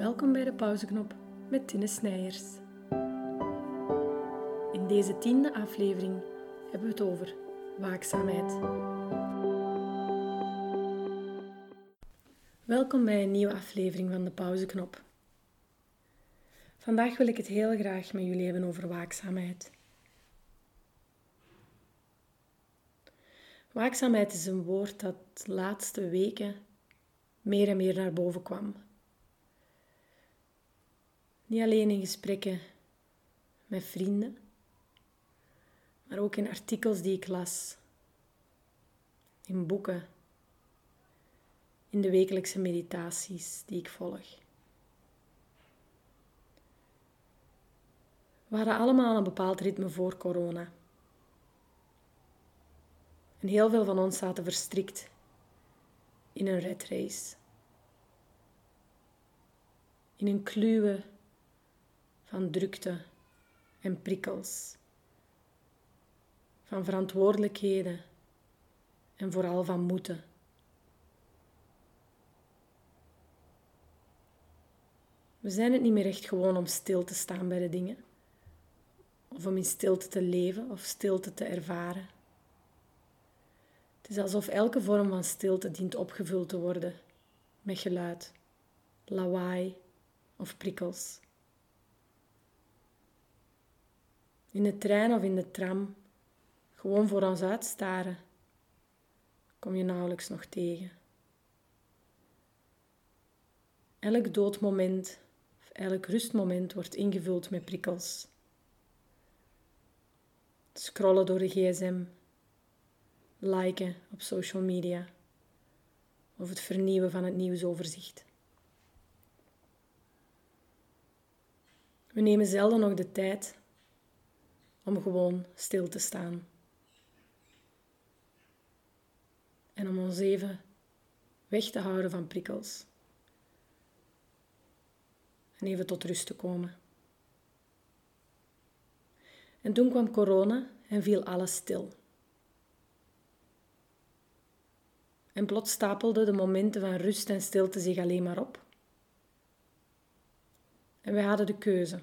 Welkom bij de pauzeknop met Tine Snijers. In deze tiende aflevering hebben we het over waakzaamheid. Welkom bij een nieuwe aflevering van de pauzeknop. Vandaag wil ik het heel graag met jullie hebben over waakzaamheid. Waakzaamheid is een woord dat de laatste weken meer en meer naar boven kwam. Niet alleen in gesprekken met vrienden, maar ook in artikels die ik las, in boeken, in de wekelijkse meditaties die ik volg. We hadden allemaal een bepaald ritme voor corona. En heel veel van ons zaten verstrikt in een red race. In een kluwe van drukte en prikkels. Van verantwoordelijkheden en vooral van moeten. We zijn het niet meer echt gewoon om stil te staan bij de dingen. Of om in stilte te leven of stilte te ervaren. Het is alsof elke vorm van stilte dient opgevuld te worden met geluid, lawaai of prikkels. In de trein of in de tram, gewoon voor ons uitstaren, kom je nauwelijks nog tegen. Elk doodmoment, of elk rustmoment wordt ingevuld met prikkels. Scrollen door de gsm, liken op social media of het vernieuwen van het nieuwsoverzicht. We nemen zelden nog de tijd om gewoon stil te staan. En om ons even weg te houden van prikkels. En even tot rust te komen. En toen kwam corona en viel alles stil. En plots stapelden de momenten van rust en stilte zich alleen maar op. En wij hadden de keuze.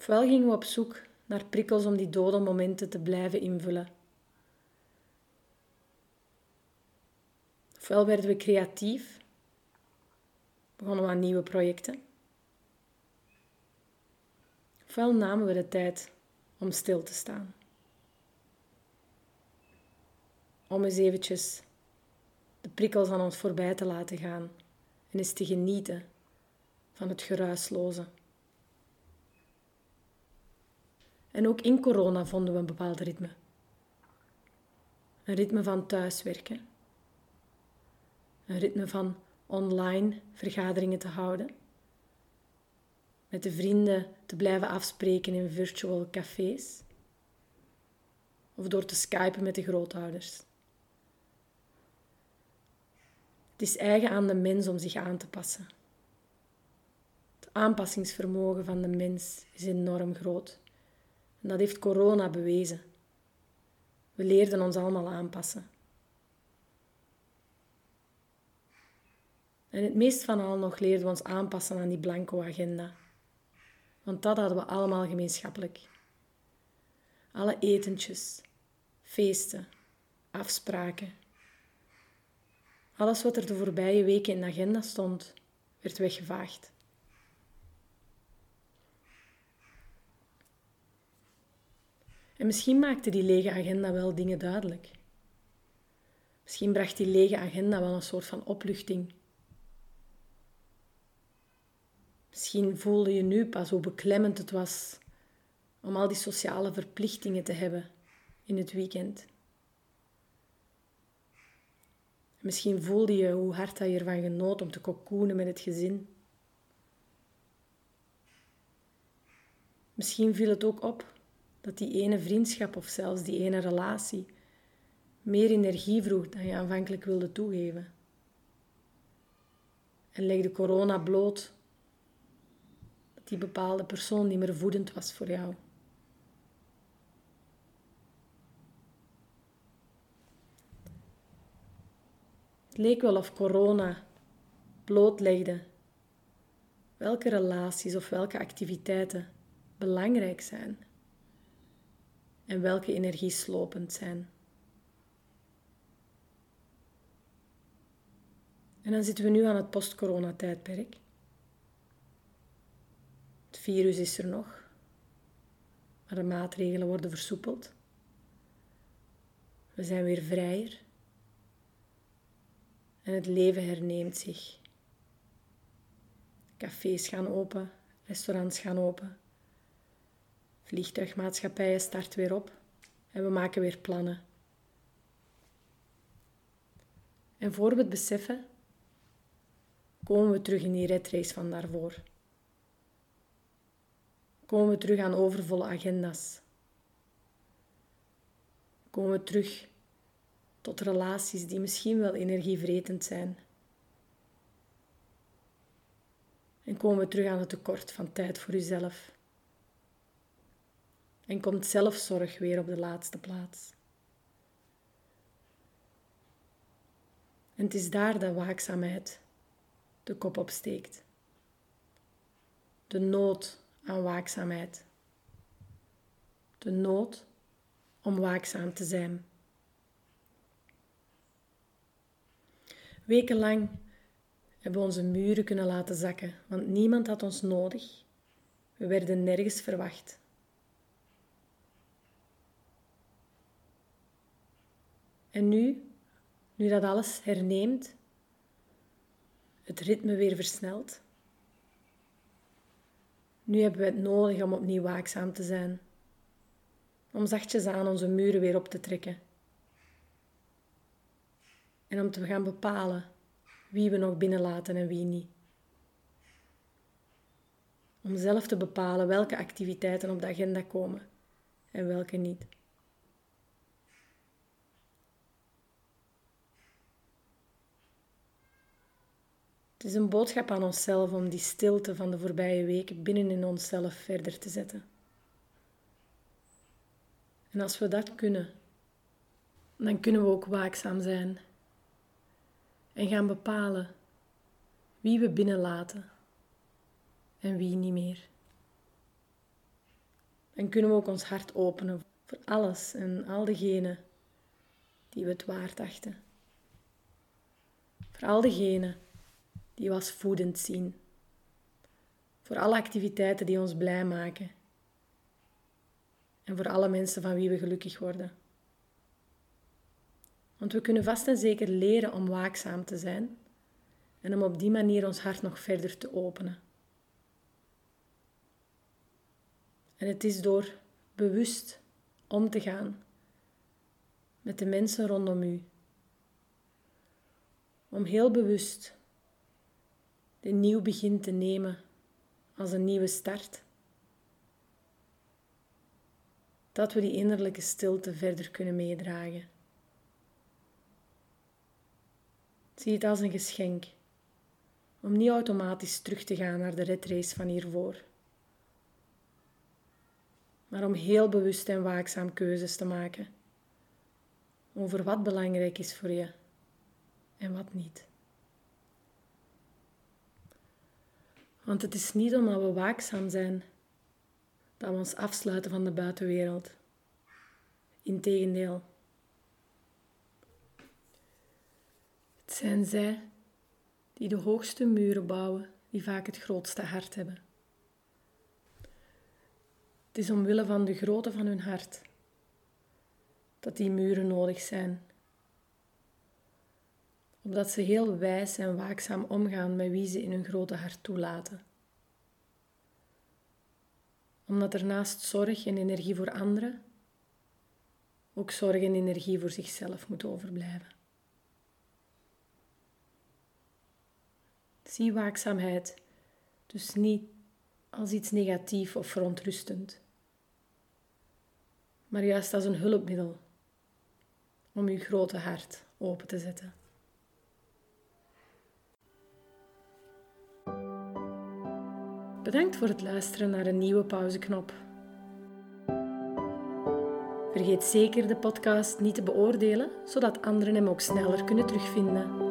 Ofwel gingen we op zoek naar prikkels om die dode momenten te blijven invullen. Ofwel werden we creatief, begonnen we aan nieuwe projecten. Ofwel namen we de tijd om stil te staan. Om eens eventjes de prikkels aan ons voorbij te laten gaan en eens te genieten van het geruisloze. En ook in corona vonden we een bepaald ritme. Een ritme van thuiswerken. Een ritme van online vergaderingen te houden. Met de vrienden te blijven afspreken in virtual cafés. Of door te skypen met de grootouders. Het is eigen aan de mens om zich aan te passen. Het aanpassingsvermogen van de mens is enorm groot. En dat heeft corona bewezen. We leerden ons allemaal aanpassen. En het meest van al nog leerden we ons aanpassen aan die blanco agenda. Want dat hadden we allemaal gemeenschappelijk. Alle etentjes, feesten, afspraken. Alles wat er de voorbije weken in de agenda stond, werd weggevaagd. En misschien maakte die lege agenda wel dingen duidelijk. Misschien bracht die lege agenda wel een soort van opluchting. Misschien voelde je nu pas hoe beklemmend het was om al die sociale verplichtingen te hebben in het weekend. Misschien voelde je hoe hard je ervan genoot om te kokoenen met het gezin. Misschien viel het ook op dat die ene vriendschap of zelfs die ene relatie meer energie vroeg dan je aanvankelijk wilde toegeven. En legde corona bloot dat die bepaalde persoon niet meer voedend was voor jou. Het leek wel of corona blootlegde welke relaties of welke activiteiten belangrijk zijn en welke energieslopend zijn. En dan zitten we nu aan het post-corona-tijdperk. Het virus is er nog, maar de maatregelen worden versoepeld. We zijn weer vrijer en het leven herneemt zich. Cafés gaan open, restaurants gaan open. Vliegtuigmaatschappijen starten weer op en we maken weer plannen. En voor we het beseffen, komen we terug in die redrace van daarvoor. Komen we terug aan overvolle agenda's. Komen we terug tot relaties die misschien wel energievretend zijn. En komen we terug aan het tekort van tijd voor uzelf. En komt zelfzorg weer op de laatste plaats. En het is daar dat waakzaamheid de kop opsteekt. De nood aan waakzaamheid. De nood om waakzaam te zijn. Wekenlang hebben we onze muren kunnen laten zakken, want niemand had ons nodig. We werden nergens verwacht. En nu, nu dat alles herneemt, het ritme weer versnelt, nu hebben we het nodig om opnieuw waakzaam te zijn, om zachtjes aan onze muren weer op te trekken en om te gaan bepalen wie we nog binnenlaten en wie niet. Om zelf te bepalen welke activiteiten op de agenda komen en welke niet. Het is een boodschap aan onszelf om die stilte van de voorbije weken binnen in onszelf verder te zetten. En als we dat kunnen, dan kunnen we ook waakzaam zijn en gaan bepalen wie we binnenlaten en wie niet meer. Dan kunnen we ook ons hart openen voor alles en al degenen die we het waard achten. Voor al degenen die we als voedend zien. Voor alle activiteiten die ons blij maken. En voor alle mensen van wie we gelukkig worden. Want we kunnen vast en zeker leren om waakzaam te zijn en om op die manier ons hart nog verder te openen. En het is door bewust om te gaan met de mensen rondom u. Om heel bewust de nieuw begin te nemen als een nieuwe start. Dat we die innerlijke stilte verder kunnen meedragen. Zie het als een geschenk om niet automatisch terug te gaan naar de redrace van hiervoor, maar om heel bewust en waakzaam keuzes te maken over wat belangrijk is voor je en wat niet. Want het is niet omdat we waakzaam zijn dat we ons afsluiten van de buitenwereld. Integendeel. Het zijn zij die de hoogste muren bouwen, die vaak het grootste hart hebben. Het is omwille van de grootte van hun hart dat die muren nodig zijn. Omdat ze heel wijs en waakzaam omgaan met wie ze in hun grote hart toelaten. Omdat er naast zorg en energie voor anderen ook zorg en energie voor zichzelf moet overblijven. Zie waakzaamheid dus niet als iets negatief of verontrustend, maar juist als een hulpmiddel om uw grote hart open te zetten. Bedankt voor het luisteren naar een nieuwe pauzeknop. Vergeet zeker de podcast niet te beoordelen, zodat anderen hem ook sneller kunnen terugvinden.